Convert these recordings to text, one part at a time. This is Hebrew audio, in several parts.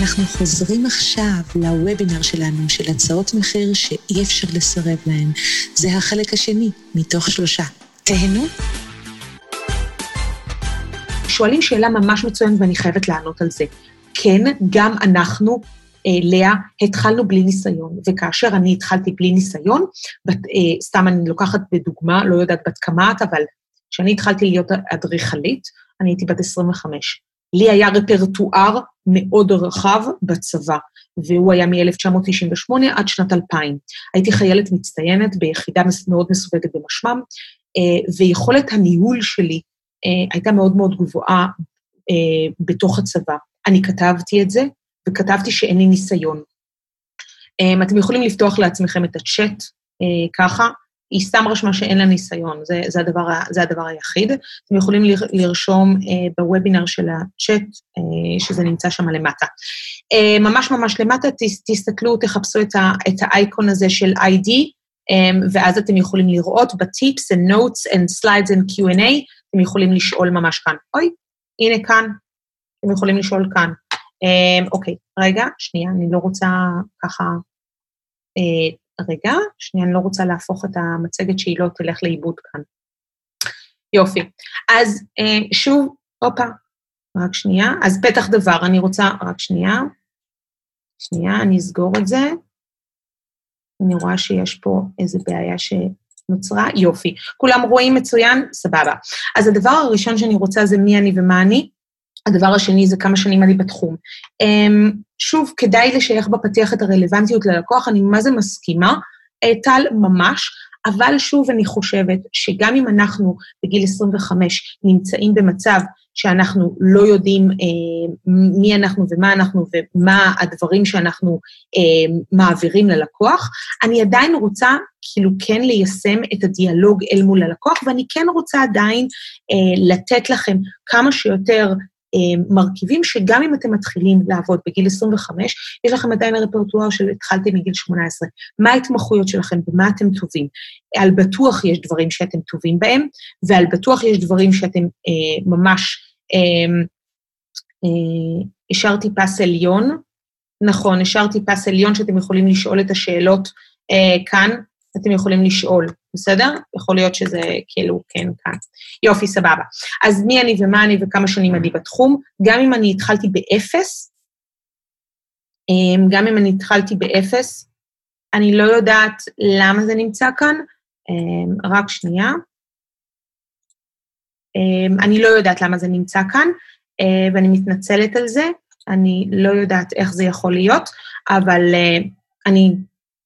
אנחנו חוזרים עכשיו לוובינר שלנו של הצעות מחיר שאי אפשר לסרב להן. זה החלק השני מתוך שלושה. תהנו. שואלים שאלה ממש מצוינת ואני חייבת לענות על זה. כן, גם אנחנו, אה, לאה, התחלנו בלי ניסיון, וכאשר אני התחלתי בלי ניסיון, בת, אה, סתם אני לוקחת בדוגמה, לא יודעת בת כמה את, אבל כשאני התחלתי להיות אדריכלית, אני הייתי בת 25. לי היה רפרטואר מאוד רחב בצבא, והוא היה מ-1998 עד שנת 2000. הייתי חיילת מצטיינת ביחידה מאוד מסווגת במשמ"ם, אה, ויכולת הניהול שלי אה, הייתה מאוד מאוד גבוהה אה, בתוך הצבא. אני כתבתי את זה, וכתבתי שאין לי ניסיון. אתם יכולים לפתוח לעצמכם את הצ'אט ככה, היא סתם רשמה שאין לה ניסיון, זה, זה, הדבר, זה הדבר היחיד. אתם יכולים לרשום אה, בוובינר של הצ'אט, אה, שזה נמצא שם למטה. אה, ממש ממש למטה, תס, תסתכלו, תחפשו את, ה, את האייקון הזה של ID, אה, ואז אתם יכולים לראות בטיפס and notes and slides and Q&A, אתם יכולים לשאול ממש כאן. אוי, הנה כאן, אתם יכולים לשאול כאן. אה, אוקיי, רגע, שנייה, אני לא רוצה ככה... אה, רגע, שנייה, אני לא רוצה להפוך את המצגת שהיא לא תלך לאיבוד כאן. יופי. אז אה, שוב, הופה, רק שנייה. אז פתח דבר, אני רוצה, רק שנייה. שנייה, אני אסגור את זה. אני רואה שיש פה איזו בעיה שנוצרה. יופי. כולם רואים מצוין? סבבה. אז הדבר הראשון שאני רוצה זה מי אני ומה אני. הדבר השני זה כמה שנים אני בתחום. אמ, שוב, כדאי לשייך בפתיח את הרלוונטיות ללקוח, אני מה זה מסכימה, אה, טל, ממש, אבל שוב, אני חושבת שגם אם אנחנו בגיל 25 נמצאים במצב שאנחנו לא יודעים אה, מי אנחנו ומה אנחנו ומה הדברים שאנחנו אה, מעבירים ללקוח, אני עדיין רוצה כאילו כן ליישם את הדיאלוג אל מול הלקוח, ואני כן רוצה עדיין אה, לתת לכם כמה שיותר מרכיבים שגם אם אתם מתחילים לעבוד בגיל 25, יש לכם עדיין רפרטואר של התחלתם מגיל 18. מה ההתמחויות שלכם, במה אתם טובים? על בטוח יש דברים שאתם טובים בהם, ועל בטוח יש דברים שאתם אה, ממש... אה, אה, השארתי פס עליון, נכון, השארתי פס עליון שאתם יכולים לשאול את השאלות אה, כאן, אתם יכולים לשאול, בסדר? יכול להיות שזה כאילו כן כאן. יופי, סבבה. אז מי אני ומה אני וכמה שנים אני בתחום, גם אם אני התחלתי באפס, אמ, גם אם אני התחלתי באפס, אני לא יודעת למה זה נמצא כאן, אמ, רק שנייה. אמ, אני לא יודעת למה זה נמצא כאן, אה, ואני מתנצלת על זה, אני לא יודעת איך זה יכול להיות, אבל אה, אני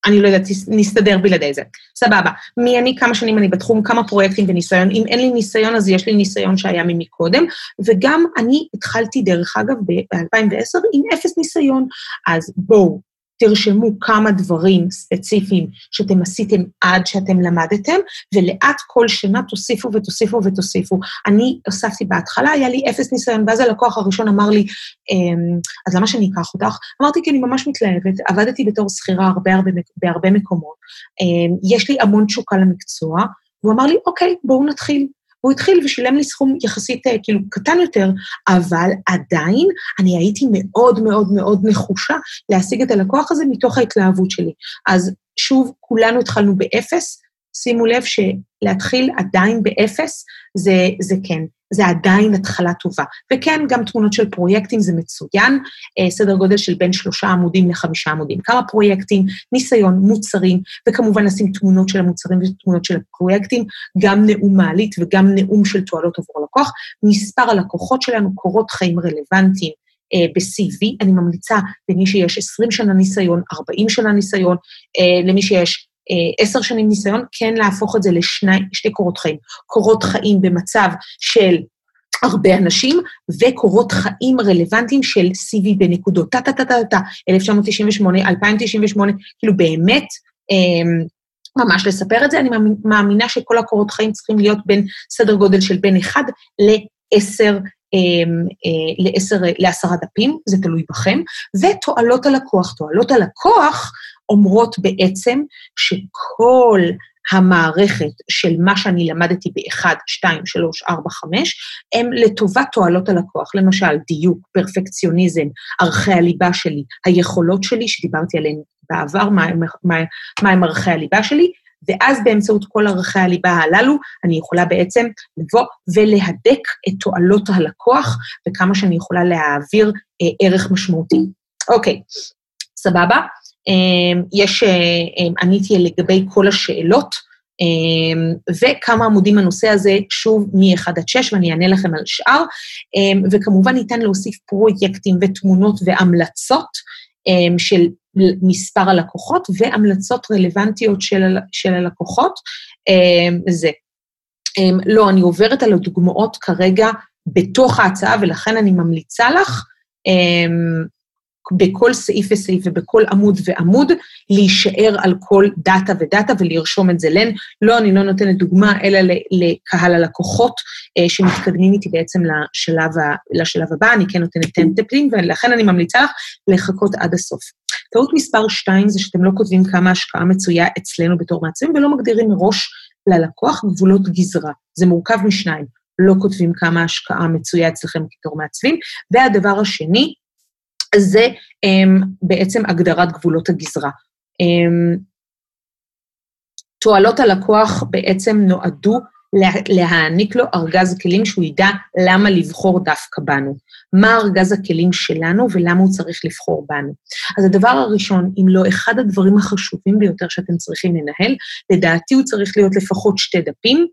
אני לא יודעת, נסתדר בלעדי זה. סבבה. מי אני, כמה שנים אני בתחום, כמה פרויקטים וניסיון. אם אין לי ניסיון, אז יש לי ניסיון שהיה ממקודם. וגם אני התחלתי, דרך אגב, ב-2010 עם אפס ניסיון. אז בואו, תרשמו כמה דברים ספציפיים שאתם עשיתם עד שאתם למדתם, ולאט כל שנה תוסיפו ותוסיפו ותוסיפו. אני הוספתי בהתחלה, היה לי אפס ניסיון, ואז הלקוח הראשון אמר לי, אמ, אז למה שאני אקח אותך? אמרתי, כי אני ממש מתלהבת, עבדתי בתור שכירה הרבה, הרבה, בהרבה מקומות, אמ, יש לי המון תשוקה למקצוע, והוא אמר לי, אוקיי, בואו נתחיל. הוא התחיל ושילם לי סכום יחסית אה, כאילו קטן יותר, אבל עדיין אני הייתי מאוד מאוד מאוד נחושה להשיג את הלקוח הזה מתוך ההתלהבות שלי. אז שוב, כולנו התחלנו באפס, שימו לב שלהתחיל עדיין באפס זה, זה כן. זה עדיין התחלה טובה. וכן, גם תמונות של פרויקטים זה מצוין, אה, סדר גודל של בין שלושה עמודים לחמישה עמודים. כמה פרויקטים, ניסיון, מוצרים, וכמובן לשים תמונות של המוצרים ותמונות של הפרויקטים, גם נאום מעלית וגם נאום של תועלות עבור הלקוח. מספר הלקוחות שלנו, קורות חיים רלוונטיים. אה, ב-CV, אני ממליצה למי שיש 20 שנה ניסיון, 40 שנה ניסיון, אה, למי שיש עשר שנים ניסיון, כן להפוך את זה לשתי קורות חיים. קורות חיים במצב של הרבה אנשים, וקורות חיים רלוונטיים של CV בנקודות, טה-טה-טה-טה, 1998, 2098, כאילו באמת, אמ, ממש לספר את זה. אני מאמינה שכל הקורות חיים צריכים להיות בין סדר גודל של בין 1 ל-10 אמ, אה, לעשר, לעשרה דפים, זה תלוי בכם, ותועלות הלקוח. תועלות הלקוח אומרות בעצם שכל המערכת של מה שאני למדתי ב-1, 2, 3, 4, 5, הם לטובת תועלות הלקוח. למשל, דיוק, פרפקציוניזם, ערכי הליבה שלי, היכולות שלי, שדיברתי עליהן בעבר, מה, מה ערכי הליבה שלי, ואז באמצעות כל ערכי הליבה הללו, אני יכולה בעצם לבוא ולהדק את תועלות הלקוח, וכמה שאני יכולה להעביר אה, ערך משמעותי. אוקיי, סבבה? אה, יש, אה, אה, עניתי לגבי כל השאלות, אה, וכמה עמודים הנושא הזה, שוב, מ-1 עד 6, ואני אענה לכם על שאר, וכמובן ניתן להוסיף פרויקטים ותמונות והמלצות של מספר הלקוחות והמלצות רלוונטיות של, של הלקוחות. אמ, זה. אמ, לא, אני עוברת על הדוגמאות כרגע בתוך ההצעה, ולכן אני ממליצה לך אמ, בכל סעיף וסעיף ובכל עמוד ועמוד, להישאר על כל דאטה ודאטה ולרשום את זה לן. לא, אני לא נותנת דוגמה, אלא לקהל הלקוחות אה, שמתקדמים איתי בעצם לשלב, לשלב הבא, אני כן נותנת טמפלים, ולכן אני ממליצה לך לחכות עד הסוף. טעות מספר 2 זה שאתם לא כותבים כמה השקעה מצויה אצלנו בתור מעצבים, ולא מגדירים מראש ללקוח גבולות גזרה. זה מורכב משניים. לא כותבים כמה השקעה מצויה אצלכם בתור מעצבים. והדבר השני, זה um, בעצם הגדרת גבולות הגזרה. Um, תועלות הלקוח בעצם נועדו להעניק לו ארגז כלים שהוא ידע למה לבחור דווקא בנו. מה ארגז הכלים שלנו ולמה הוא צריך לבחור בנו. אז הדבר הראשון, אם לא אחד הדברים החשובים ביותר שאתם צריכים לנהל, לדעתי הוא צריך להיות לפחות שתי דפים.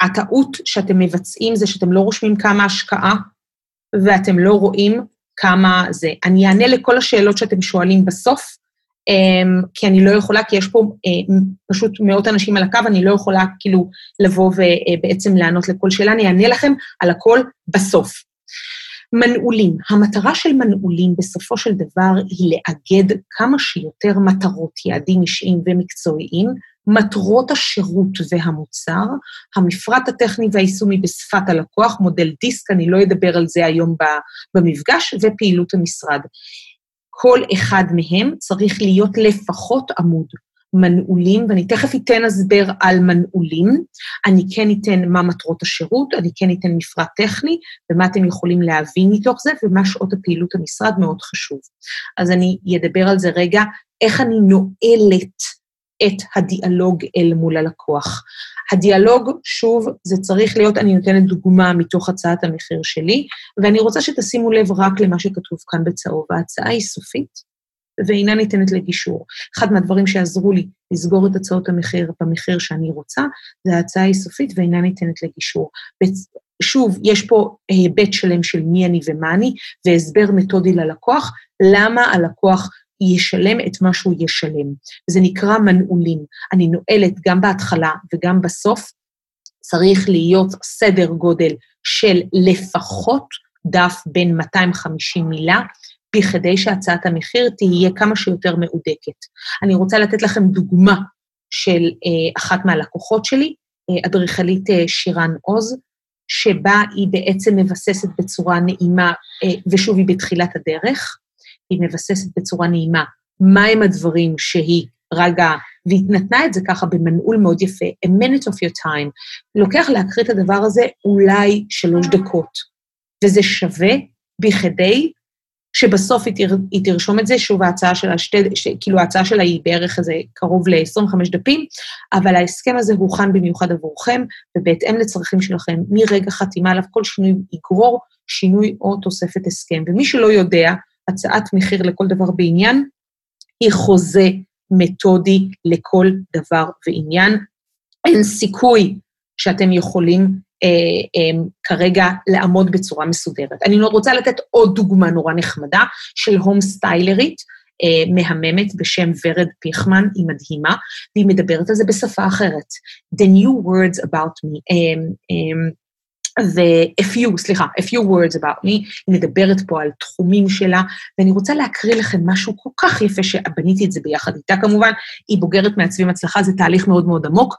הטעות שאתם מבצעים זה שאתם לא רושמים כמה השקעה ואתם לא רואים כמה זה. אני אענה לכל השאלות שאתם שואלים בסוף, אמ, כי אני לא יכולה, כי יש פה אה, פשוט מאות אנשים על הקו, אני לא יכולה כאילו לבוא ובעצם לענות לכל שאלה, אני אענה לכם על הכל בסוף. מנעולים. המטרה של מנעולים בסופו של דבר היא לאגד כמה שיותר מטרות, יעדים אישיים ומקצועיים, מטרות השירות והמוצר, המפרט הטכני והיישומי בשפת הלקוח, מודל דיסק, אני לא אדבר על זה היום במפגש, ופעילות המשרד. כל אחד מהם צריך להיות לפחות עמוד. מנעולים, ואני תכף אתן הסבר על מנעולים. אני כן אתן מה מטרות השירות, אני כן אתן מפרט טכני, ומה אתם יכולים להבין מתוך זה, ומה שעות הפעילות המשרד מאוד חשוב. אז אני אדבר על זה רגע, איך אני נועלת את הדיאלוג אל מול הלקוח. הדיאלוג, שוב, זה צריך להיות, אני נותנת דוגמה מתוך הצעת המחיר שלי, ואני רוצה שתשימו לב רק למה שכתוב כאן בצהוב. ההצעה היא סופית, ואינה ניתנת לגישור. אחד מהדברים שעזרו לי לסגור את הצעות המחיר במחיר שאני רוצה, זה ההצעה היא סופית ואינה ניתנת לגישור. שוב, יש פה היבט שלם של מי אני ומה אני, והסבר מתודי ללקוח, למה הלקוח ישלם את מה שהוא ישלם. זה נקרא מנעולים. אני נועלת גם בהתחלה וגם בסוף, צריך להיות סדר גודל של לפחות דף בין 250 מילה, בכדי שהצעת המחיר תהיה כמה שיותר מהודקת. אני רוצה לתת לכם דוגמה של אה, אחת מהלקוחות שלי, אה, אדריכלית אה, שירן עוז, שבה היא בעצם מבססת בצורה נעימה, אה, ושוב, היא בתחילת הדרך, היא מבססת בצורה נעימה מהם הדברים שהיא רגע, והיא נתנה את זה ככה במנעול מאוד יפה, a minute of your time. לוקח להקריא את הדבר הזה אולי שלוש דקות, וזה שווה בכדי שבסוף היא, תר, היא תרשום את זה, שוב ההצעה שלה, שתי, ש, כאילו ההצעה שלה היא בערך איזה קרוב ל-25 דפים, אבל ההסכם הזה הוכן במיוחד עבורכם, ובהתאם לצרכים שלכם, מרגע חתימה עליו, כל שינוי יגרור שינוי או תוספת הסכם. ומי שלא יודע, הצעת מחיר לכל דבר בעניין היא חוזה מתודי לכל דבר ועניין. אין סיכוי שאתם יכולים כרגע לעמוד בצורה מסודרת. אני רוצה לתת עוד דוגמה נורא נחמדה של הום סטיילרית, אה, מהממת בשם ורד פיכמן, היא מדהימה, והיא מדברת על זה בשפה אחרת. The new words about me. אה, אה, ו-a few, סליחה, a few words about me, היא מדברת פה על תחומים שלה, ואני רוצה להקריא לכם משהו כל כך יפה שבניתי את זה ביחד איתה כמובן, היא בוגרת מעצבים הצלחה, זה תהליך מאוד מאוד עמוק.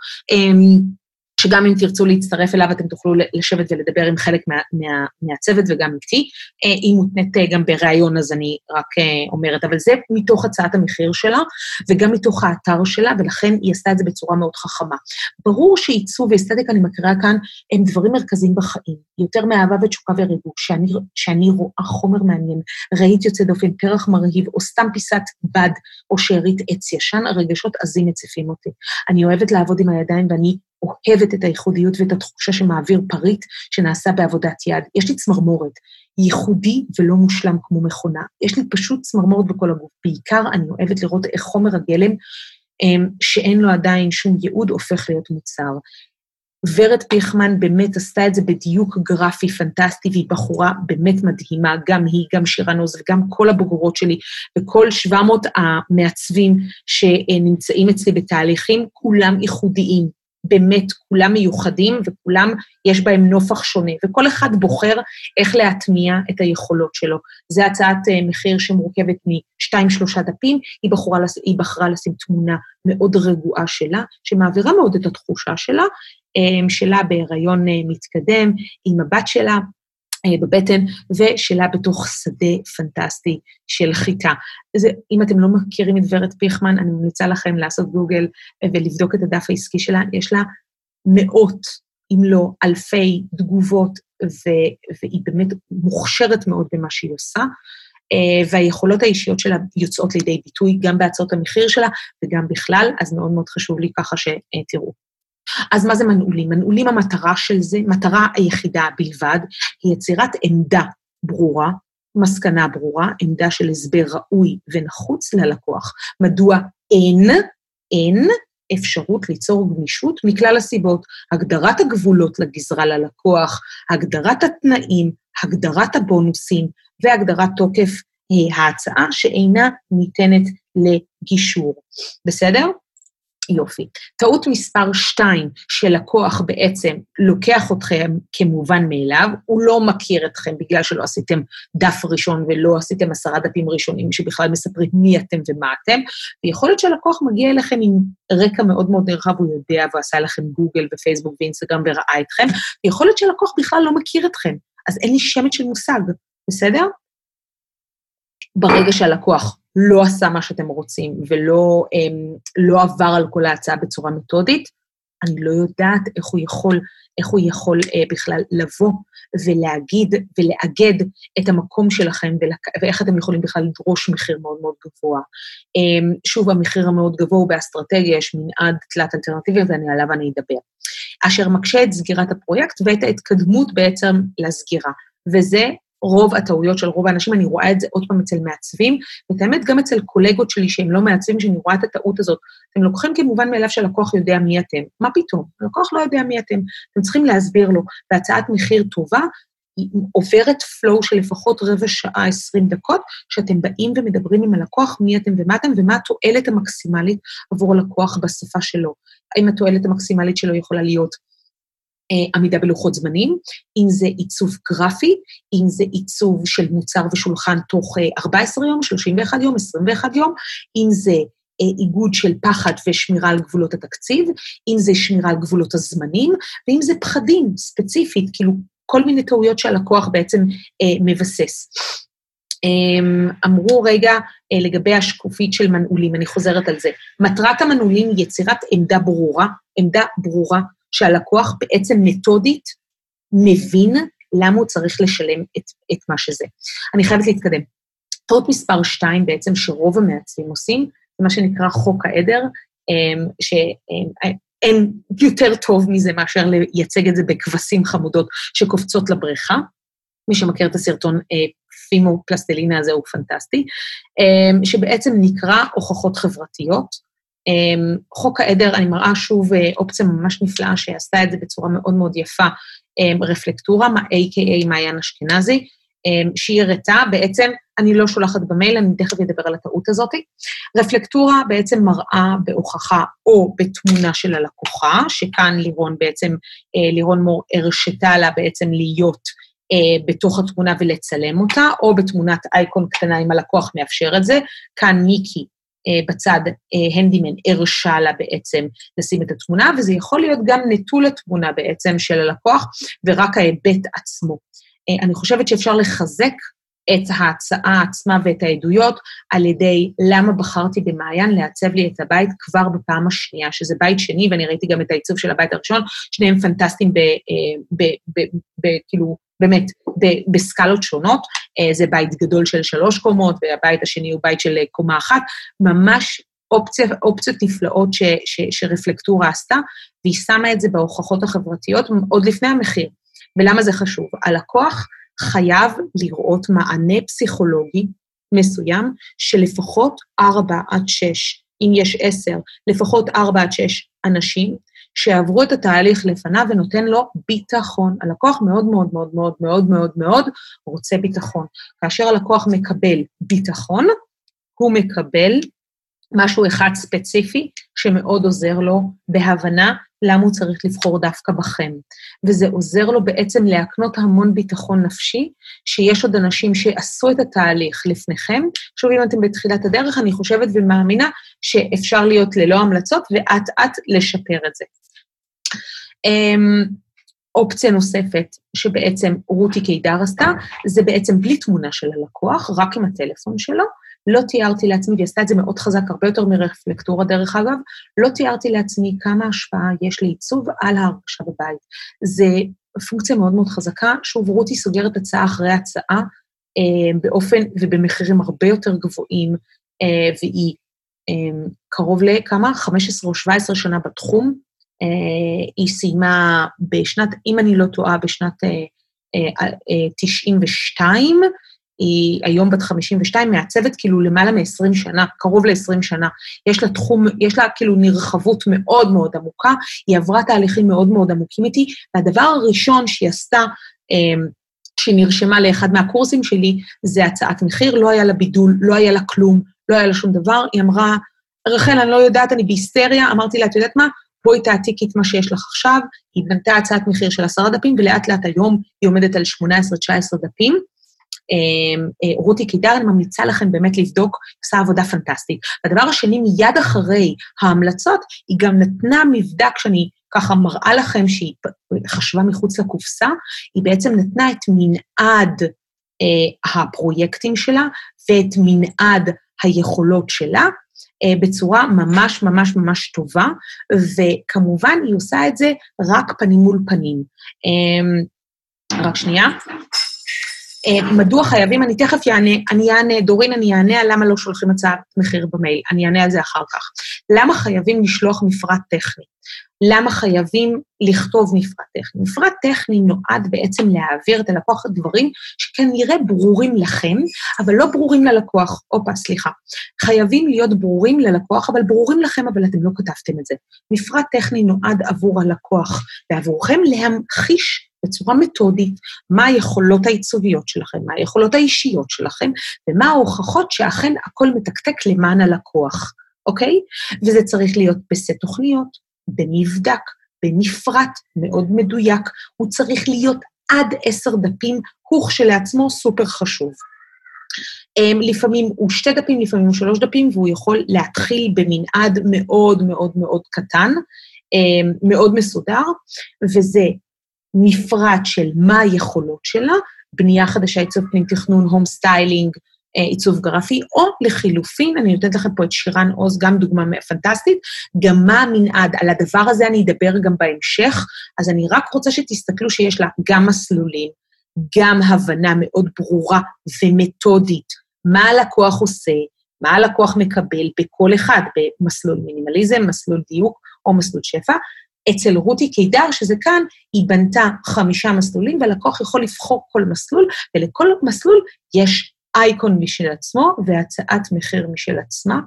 שגם אם תרצו להצטרף אליו, אתם תוכלו לשבת ולדבר עם חלק מה, מה, מהצוות וגם איתי. אה, היא מותנית אה, גם בריאיון, אז אני רק אה, אומרת, אבל זה מתוך הצעת המחיר שלה, וגם מתוך האתר שלה, ולכן היא עשתה את זה בצורה מאוד חכמה. ברור שעיצוב ואסתטיקה, אני מקריאה כאן, הם דברים מרכזיים בחיים. יותר מאהבה ותשוקה וריגוש, שאני, שאני רואה חומר מעניין, רהיט יוצא דופן, פרח מרהיב, או סתם פיסת בד, או שארית עץ ישן, הרגשות עזים מציפים אותי. אני אוהבת לעבוד עם הידיים ואני אוהבת את הייחודיות ואת התחושה שמעביר פריט שנעשה בעבודת יד. יש לי צמרמורת, ייחודי ולא מושלם כמו מכונה. יש לי פשוט צמרמורת בכל הגוף. בעיקר אני אוהבת לראות איך חומר הגלם, אמ, שאין לו עדיין שום ייעוד, הופך להיות מוצר. ורד פיכמן באמת עשתה את זה בדיוק גרפי פנטסטי, והיא בחורה באמת מדהימה, גם היא, גם שירן עוז וגם כל הבוגרות שלי, וכל 700 המעצבים שנמצאים אצלי בתהליכים, כולם ייחודיים. באמת כולם מיוחדים וכולם, יש בהם נופח שונה, וכל אחד בוחר איך להטמיע את היכולות שלו. זו הצעת אה, מחיר שמורכבת משתיים-שלושה דפים, היא, בחורה, היא בחרה לשים תמונה מאוד רגועה שלה, שמעבירה מאוד את התחושה שלה, אה, שלה בהיריון אה, מתקדם, עם הבת שלה, בבטן, ושלה בתוך שדה פנטסטי של חיטה. זה, אם אתם לא מכירים את ורד פיכמן, אני ממליצה לכם לעשות גוגל אה, ולבדוק את הדף העסקי שלה. יש לה מאות, אם לא אלפי, תגובות, ו, והיא באמת מוכשרת מאוד במה שהיא עושה. Uh, והיכולות האישיות שלה יוצאות לידי ביטוי גם בהצעות המחיר שלה וגם בכלל, אז מאוד מאוד חשוב לי ככה שתראו. אז מה זה מנעולים? מנעולים המטרה של זה, מטרה היחידה בלבד, היא יצירת עמדה ברורה, מסקנה ברורה, עמדה של הסבר ראוי ונחוץ ללקוח. מדוע אין, אין אפשרות ליצור גמישות מכלל הסיבות, הגדרת הגבולות לגזרה ללקוח, הגדרת התנאים, הגדרת הבונוסים והגדרת תוקף אה, ההצעה שאינה ניתנת לגישור. בסדר? יופי. טעות מספר שתיים, שלקוח בעצם לוקח אתכם כמובן מאליו, הוא לא מכיר אתכם בגלל שלא עשיתם דף ראשון ולא עשיתם עשרה דפים ראשונים שבכלל מספרים מי אתם ומה אתם, ויכול להיות שהלקוח מגיע אליכם עם רקע מאוד מאוד נרחב, הוא יודע והוא עשה לכם גוגל ופייסבוק ואינסטגרם וראה אתכם, ויכול להיות שהלקוח בכלל לא מכיר אתכם, אז אין לי שמץ של מושג, בסדר? ברגע שהלקוח לא עשה מה שאתם רוצים ולא אמ, לא עבר על כל ההצעה בצורה מתודית, אני לא יודעת איך הוא יכול, איך הוא יכול אה, בכלל לבוא ולהגיד ולאגד את המקום שלכם ולק... ואיך אתם יכולים בכלל לדרוש מחיר מאוד מאוד גבוה. אה, שוב, המחיר המאוד גבוה הוא באסטרטגיה, יש מנעד תלת אלטרנטיבי ועליו אני אדבר. אשר מקשה את סגירת הפרויקט ואת ההתקדמות בעצם לסגירה. וזה רוב הטעויות של רוב האנשים, אני רואה את זה עוד פעם אצל מעצבים, ואת האמת גם אצל קולגות שלי שהם לא מעצבים, שאני רואה את הטעות הזאת. אתם לוקחים כמובן מאליו שהלקוח יודע מי אתם. מה פתאום? הלקוח לא יודע מי אתם. אתם צריכים להסביר לו. בהצעת מחיר טובה, היא עוברת flow של לפחות רבע שעה, עשרים דקות, שאתם באים ומדברים עם הלקוח מי אתם ומה אתם, ומה התועלת המקסימלית עבור הלקוח בשפה שלו. האם התועלת המקסימלית שלו יכולה להיות עמידה בלוחות זמנים, אם זה עיצוב גרפי, אם זה עיצוב של מוצר ושולחן תוך 14 אה, יום, 31 יום, 21 יום, אם זה אה, איגוד של פחד ושמירה על גבולות התקציב, אם זה שמירה על גבולות הזמנים, ואם זה פחדים ספציפית, כאילו כל מיני טעויות שהלקוח בעצם אה, מבסס. אמ, אמרו רגע לגבי השקופית של מנעולים, אני חוזרת על זה. מטרת המנעולים היא יצירת עמדה ברורה, עמדה ברורה שהלקוח בעצם מתודית מבין למה הוא צריך לשלם את, את מה שזה. אני חייבת להתקדם. טעות מספר שתיים בעצם שרוב המעצבים עושים, זה מה שנקרא חוק העדר, אמ, שאין יותר טוב מזה מאשר לייצג את זה בכבשים חמודות שקופצות לבריכה. מי שמכיר את הסרטון אה, פימו פלסטלינה הזה הוא פנטסטי, אמ, שבעצם נקרא הוכחות חברתיות. אמ, חוק העדר, אני מראה שוב אה, אופציה ממש נפלאה שעשתה את זה בצורה מאוד מאוד יפה, אמ, רפלקטורה, a.k.a מעיין אשכנזי, אמ, שהיא הראתה, בעצם, אני לא שולחת במייל, אני תכף אדבר על הטעות הזאת. רפלקטורה בעצם מראה בהוכחה או בתמונה של הלקוחה, שכאן לירון בעצם, אה, לירון מור הרשתה לה בעצם להיות אה, בתוך התמונה ולצלם אותה, או בתמונת אייקון קטנה אם הלקוח מאפשר את זה. כאן מיקי בצד הנדימן הרשה לה בעצם לשים את התמונה, וזה יכול להיות גם נטול התמונה בעצם של הלקוח, ורק ההיבט עצמו. אני חושבת שאפשר לחזק את ההצעה עצמה ואת העדויות על ידי למה בחרתי במעיין לעצב לי את הבית כבר בפעם השנייה, שזה בית שני, ואני ראיתי גם את העיצוב של הבית הראשון, שניהם פנטסטיים אה, כאילו, באמת, בסקלות שונות. אה, זה בית גדול של שלוש קומות, והבית השני הוא בית של קומה אחת. ממש אופציה, אופציות נפלאות ש, ש, שרפלקטורה עשתה, והיא שמה את זה בהוכחות החברתיות עוד לפני המחיר. ולמה זה חשוב? הלקוח חייב לראות מענה פסיכולוגי מסוים של לפחות 4 עד 6, אם יש 10, לפחות 4 עד 6 אנשים שעברו את התהליך לפניו ונותן לו ביטחון. הלקוח מאוד מאוד מאוד מאוד מאוד מאוד מאוד רוצה ביטחון. כאשר הלקוח מקבל ביטחון, הוא מקבל משהו אחד ספציפי שמאוד עוזר לו בהבנה למה הוא צריך לבחור דווקא בכם. וזה עוזר לו בעצם להקנות המון ביטחון נפשי, שיש עוד אנשים שעשו את התהליך לפניכם. שוב, אם אתם בתחילת הדרך, אני חושבת ומאמינה שאפשר להיות ללא המלצות ואט-אט לשפר את זה. אמ, אופציה נוספת שבעצם רותי קידר עשתה, זה בעצם בלי תמונה של הלקוח, רק עם הטלפון שלו, לא תיארתי לעצמי, והיא עשתה את זה מאוד חזק, הרבה יותר מרפלקטורה דרך אגב, לא תיארתי לעצמי כמה השפעה יש לעיצוב על ההרגשה בבית. זה פונקציה מאוד מאוד חזקה. שוב, רותי סוגרת הצעה אחרי הצעה, אה, באופן ובמחירים הרבה יותר גבוהים, אה, והיא אה, קרוב לכמה? 15 או 17 שנה בתחום. אה, היא סיימה בשנת, אם אני לא טועה, בשנת אה, אה, 92, אה, היא היום בת 52, מעצבת כאילו למעלה מ-20 שנה, קרוב ל-20 שנה. יש לה תחום, יש לה כאילו נרחבות מאוד מאוד עמוקה, היא עברה תהליכים מאוד מאוד עמוקים איתי, והדבר הראשון שהיא עשתה, אמ, שהיא נרשמה לאחד מהקורסים שלי, זה הצעת מחיר, לא היה לה בידול, לא היה לה כלום, לא היה לה שום דבר, היא אמרה, רחל, אני לא יודעת, אני בהיסטריה, אמרתי לה, את יודעת מה? בואי תעתיקי את מה שיש לך עכשיו, היא בנתה הצעת מחיר של עשרה דפים, ולאט לאט היום היא עומדת על 18-19 דפים. אמ, אה, רותי קידר, אני ממליצה לכם באמת לבדוק, עושה עבודה פנטסטית. הדבר השני, מיד אחרי ההמלצות, היא גם נתנה מבדק שאני ככה מראה לכם שהיא חשבה מחוץ לקופסה, היא בעצם נתנה את מנעד אה, הפרויקטים שלה ואת מנעד היכולות שלה, בצורה ממש ממש ממש טובה, וכמובן היא עושה את זה רק פנים מול פנים. אה, רק שנייה. אה, מדוע חייבים, אני תכף יענה, אני אענה, דורין, אני אענה על למה לא שולחים הצעת מחיר במייל, אני אענה על זה אחר כך. למה חייבים לשלוח מפרט טכני? למה חייבים לכתוב מפרט טכני? מפרט טכני נועד בעצם להעביר את הלקוח דברים שכנראה ברורים לכם, אבל לא ברורים ללקוח. הופה, סליחה. חייבים להיות ברורים ללקוח, אבל ברורים לכם, אבל אתם לא כתבתם את זה. מפרט טכני נועד עבור הלקוח ועבורכם להמחיש בצורה מתודית מה היכולות העיצוביות שלכם, מה היכולות האישיות שלכם, ומה ההוכחות שאכן הכל מתקתק למען הלקוח, אוקיי? וזה צריך להיות בסט תוכניות, במבדק, בנפרט, מאוד מדויק. הוא צריך להיות עד עשר דפים, הוא כשלעצמו סופר חשוב. אמ, לפעמים הוא שתי דפים, לפעמים הוא שלוש דפים, והוא יכול להתחיל במנעד מאוד מאוד מאוד קטן, אמ, מאוד מסודר, וזה מפרט של מה היכולות שלה, בנייה חדשה, עיצוב פנים תכנון, home styling, אה, עיצוב גרפי, או לחילופין, אני נותנת לכם פה את שירן עוז, גם דוגמה פנטסטית, גם מה המנעד, על הדבר הזה אני אדבר גם בהמשך, אז אני רק רוצה שתסתכלו שיש לה גם מסלולים, גם הבנה מאוד ברורה ומתודית, מה הלקוח עושה, מה הלקוח מקבל בכל אחד, במסלול מינימליזם, מסלול דיוק או מסלול שפע, אצל רותי קידר, שזה כאן, היא בנתה חמישה מסלולים, והלקוח יכול לבחור כל מסלול, ולכל מסלול יש אייקון משל עצמו והצעת מחיר משל עצמה.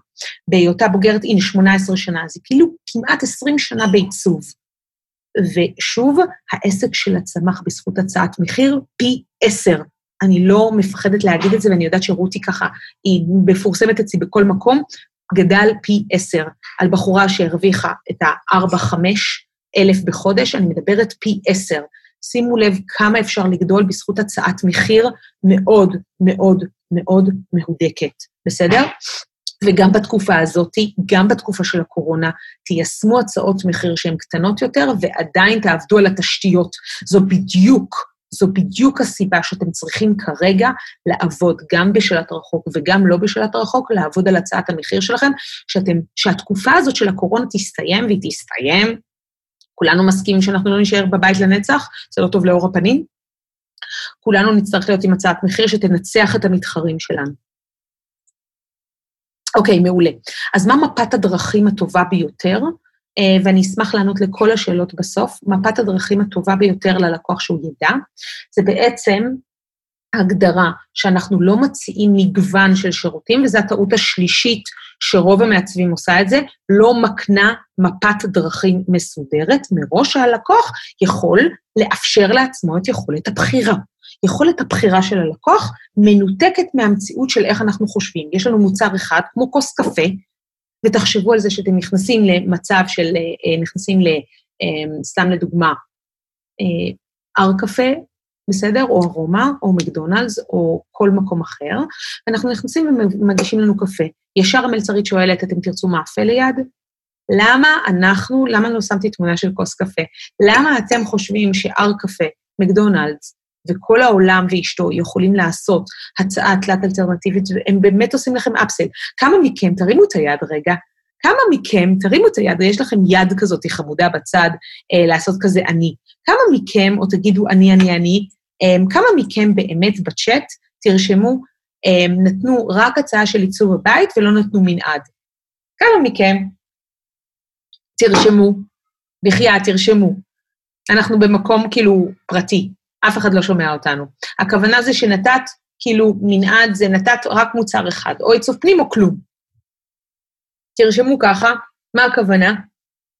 בהיותה בוגרת, הנה, 18 שנה, היא כאילו כמעט 20 שנה בעיצוב. ושוב, העסק שלה צמח בזכות הצעת מחיר פי עשר. אני לא מפחדת להגיד את זה, ואני יודעת שרותי ככה, היא מפורסמת אצלי בכל מקום, גדל פי עשר על בחורה שהרוויחה את הארבע-חמש אלף בחודש, אני מדברת פי עשר. שימו לב כמה אפשר לגדול בזכות הצעת מחיר מאוד מאוד מאוד מהודקת, בסדר? וגם בתקופה הזאת, גם בתקופה של הקורונה, תיישמו הצעות מחיר שהן קטנות יותר, ועדיין תעבדו על התשתיות. זו בדיוק, זו בדיוק הסיבה שאתם צריכים כרגע לעבוד גם בשלט רחוק וגם לא בשלט רחוק, לעבוד על הצעת המחיר שלכם, שאתם, שהתקופה הזאת של הקורונה תסתיים, והיא תסתיים. כולנו מסכימים שאנחנו לא נשאר בבית לנצח, זה לא טוב לאור הפנים. כולנו נצטרך להיות עם הצעת מחיר שתנצח את המתחרים שלנו. אוקיי, מעולה. אז מה מפת הדרכים הטובה ביותר? Uh, ואני אשמח לענות לכל השאלות בסוף. מפת הדרכים הטובה ביותר ללקוח שהוא ידע, זה בעצם הגדרה שאנחנו לא מציעים מגוון של שירותים, וזו הטעות השלישית שרוב המעצבים עושה את זה, לא מקנה מפת דרכים מסודרת, מראש הלקוח יכול לאפשר לעצמו את יכולת הבחירה. יכולת הבחירה של הלקוח מנותקת מהמציאות של איך אנחנו חושבים. יש לנו מוצר אחד, כמו כוס קפה, ותחשבו על זה שאתם נכנסים למצב של, אה, נכנסים ל... אה, סתם לדוגמה, הר אה, קפה, בסדר? או ארומה, או מקדונלדס, או כל מקום אחר, ואנחנו נכנסים ומגישים לנו קפה. ישר המלצרית שואלת, אתם תרצו מאפה ליד? למה אנחנו, למה לא שמתי תמונה של כוס קפה? למה אתם חושבים שהר קפה, מקדונלדס, וכל העולם ואשתו יכולים לעשות הצעה תלת אלטרנטיבית, והם באמת עושים לכם אפסל. כמה מכם, תרימו את היד רגע, כמה מכם, תרימו את היד, יש לכם יד כזאת חמודה בצד, אה, לעשות כזה אני. כמה מכם, או תגידו אני, אני, אני, כמה מכם באמת בצ'אט, תרשמו, אה, נתנו רק הצעה של עיצוב הבית ולא נתנו מנעד. כמה מכם, תרשמו, בחייאת, תרשמו. אנחנו במקום כאילו פרטי, אף אחד לא שומע אותנו. הכוונה זה שנתת, כאילו, מנעד זה נתת רק מוצר אחד, או עיצוב פנים או כלום. תרשמו ככה, מה הכוונה?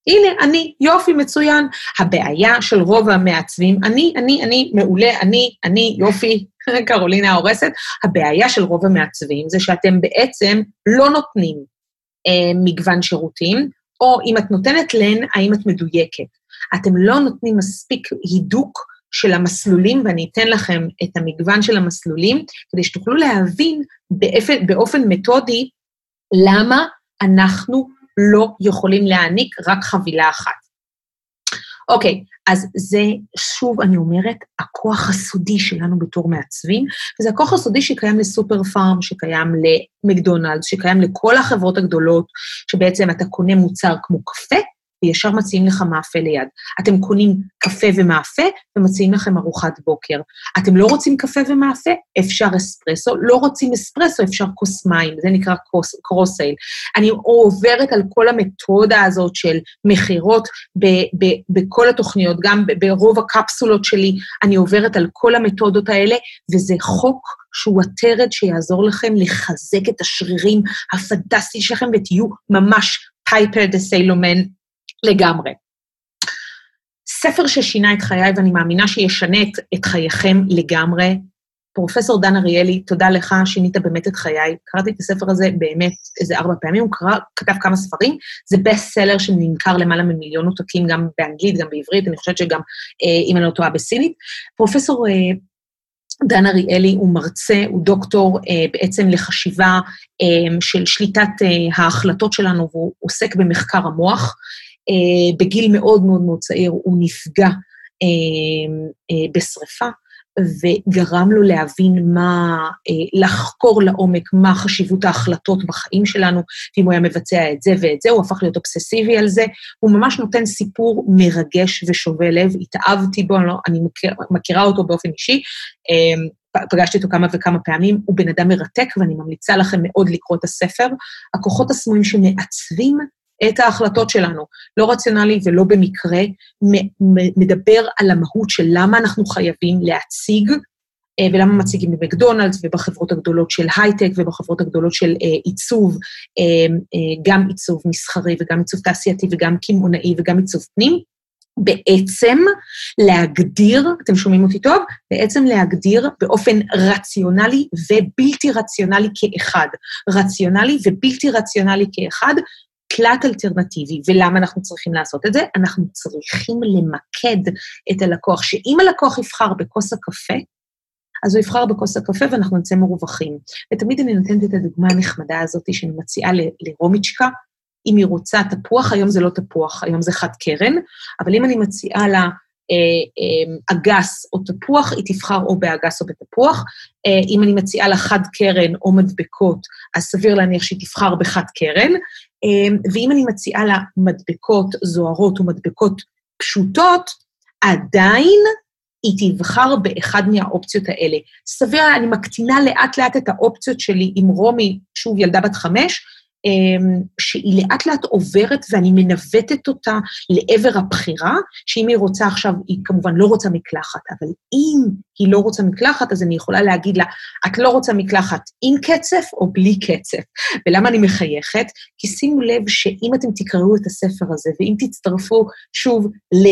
הנה, אני, יופי, מצוין. הבעיה של רוב המעצבים, אני, אני, אני, מעולה, אני, אני, יופי, קרולינה ההורסת, הבעיה של רוב המעצבים זה שאתם בעצם לא נותנים אה, מגוון שירותים, או אם את נותנת להן, האם את מדויקת. אתם לא נותנים מספיק הידוק של המסלולים, ואני אתן לכם את המגוון של המסלולים, כדי שתוכלו להבין באופן, באופן מתודי למה אנחנו לא יכולים להעניק רק חבילה אחת. אוקיי, אז זה, שוב אני אומרת, הכוח הסודי שלנו בתור מעצבים, וזה הכוח הסודי שקיים לסופר פארם, שקיים למקדונלדס, שקיים לכל החברות הגדולות, שבעצם אתה קונה מוצר כמו קפה, וישר מציעים לך מאפה ליד. אתם קונים קפה ומאפה ומציעים לכם ארוחת בוקר. אתם לא רוצים קפה ומאפה? אפשר אספרסו. לא רוצים אספרסו? אפשר כוס מים, זה נקרא קרוס-סייל. אני עוברת על כל המתודה הזאת של מכירות בכל התוכניות, גם ברוב הקפסולות שלי, אני עוברת על כל המתודות האלה, וזה חוק שהוא הטרד שיעזור לכם לחזק את השרירים הפנטסטיים שלכם ותהיו ממש פייפר דה סיילומן לגמרי. ספר ששינה את חיי, ואני מאמינה שישנה את, את חייכם לגמרי. פרופסור דן אריאלי, תודה לך, שינית באמת את חיי. קראתי את הספר הזה באמת איזה ארבע פעמים, הוא קרא, כתב כמה ספרים. זה בסט סלר שנמכר למעלה ממיליון עותקים, גם באנגלית, גם בעברית, אני חושבת שגם, אה, אם אני לא טועה, בסינית. פרופסור אה, דן אריאלי הוא מרצה, הוא דוקטור אה, בעצם לחשיבה אה, של שליטת אה, ההחלטות שלנו, והוא עוסק במחקר המוח. אה, בגיל מאוד מאוד מאוד צעיר הוא נפגע אה, אה, בשריפה, וגרם לו להבין מה, לחקור לעומק מה חשיבות ההחלטות בחיים שלנו, ואם הוא היה מבצע את זה ואת זה, הוא הפך להיות אובססיבי על זה. הוא ממש נותן סיפור מרגש ושובה לב, התאהבתי בו, אני, לא, אני מכיר, מכירה אותו באופן אישי, פגשתי אותו כמה וכמה פעמים, הוא בן אדם מרתק, ואני ממליצה לכם מאוד לקרוא את הספר. הכוחות הסמויים שמעצבים את ההחלטות שלנו, לא רציונלי ולא במקרה, מדבר על המהות של למה אנחנו חייבים להציג, אה, ולמה מציגים במקדונלדס ובחברות הגדולות של הייטק ובחברות הגדולות של אה, עיצוב, אה, גם עיצוב מסחרי וגם עיצוב תעשייתי וגם קמעונאי וגם עיצוב פנים. בעצם להגדיר, אתם שומעים אותי טוב? בעצם להגדיר באופן רציונלי ובלתי רציונלי כאחד. רציונלי ובלתי רציונלי כאחד, תלת אלטרנטיבי, ולמה אנחנו צריכים לעשות את זה? אנחנו צריכים למקד את הלקוח, שאם הלקוח יבחר בכוס הקפה, אז הוא יבחר בכוס הקפה ואנחנו נצא מרווחים. ותמיד אני נותנת את הדוגמה הנחמדה הזאת שאני מציעה לרומיצ'קה, אם היא רוצה תפוח, היום זה לא תפוח, היום זה חד קרן, אבל אם אני מציעה לה אה, אה, אגס או תפוח, היא תבחר או באגס או בתפוח. אה, אם אני מציעה לה חד קרן או מדבקות, אז סביר להניח שהיא תבחר בחד קרן. ואם אני מציעה לה מדבקות זוהרות או מדבקות פשוטות, עדיין היא תבחר באחד מהאופציות האלה. סביר, אני מקטינה לאט-לאט את האופציות שלי עם רומי, שוב ילדה בת חמש, אמ, שהיא לאט לאט עוברת ואני מנווטת אותה לעבר הבחירה, שאם היא רוצה עכשיו, היא כמובן לא רוצה מקלחת, אבל אם היא לא רוצה מקלחת, אז אני יכולה להגיד לה, את לא רוצה מקלחת עם קצף או בלי קצף. ולמה אני מחייכת? כי שימו לב שאם אתם תקראו את הספר הזה, ואם תצטרפו שוב ל...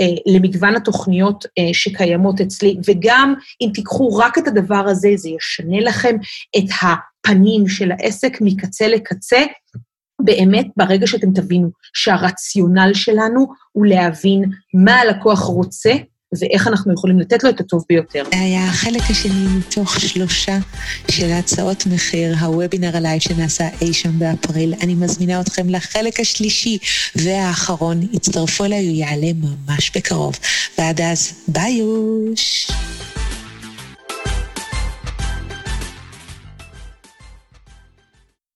אה, למגוון התוכניות אה, שקיימות אצלי, וגם אם תיקחו רק את הדבר הזה, זה ישנה לכם את הפנים של העסק מקצה לקצה. באמת, ברגע שאתם תבינו שהרציונל שלנו הוא להבין מה הלקוח רוצה ואיך אנחנו יכולים לתת לו את הטוב ביותר. זה היה החלק השני מתוך שלושה של הצעות מחיר, הוובינר הלייב שנעשה אי שם באפריל. אני מזמינה אתכם לחלק השלישי והאחרון. הצטרפו אליי, הוא יעלה ממש בקרוב. ועד אז, ביי יוש.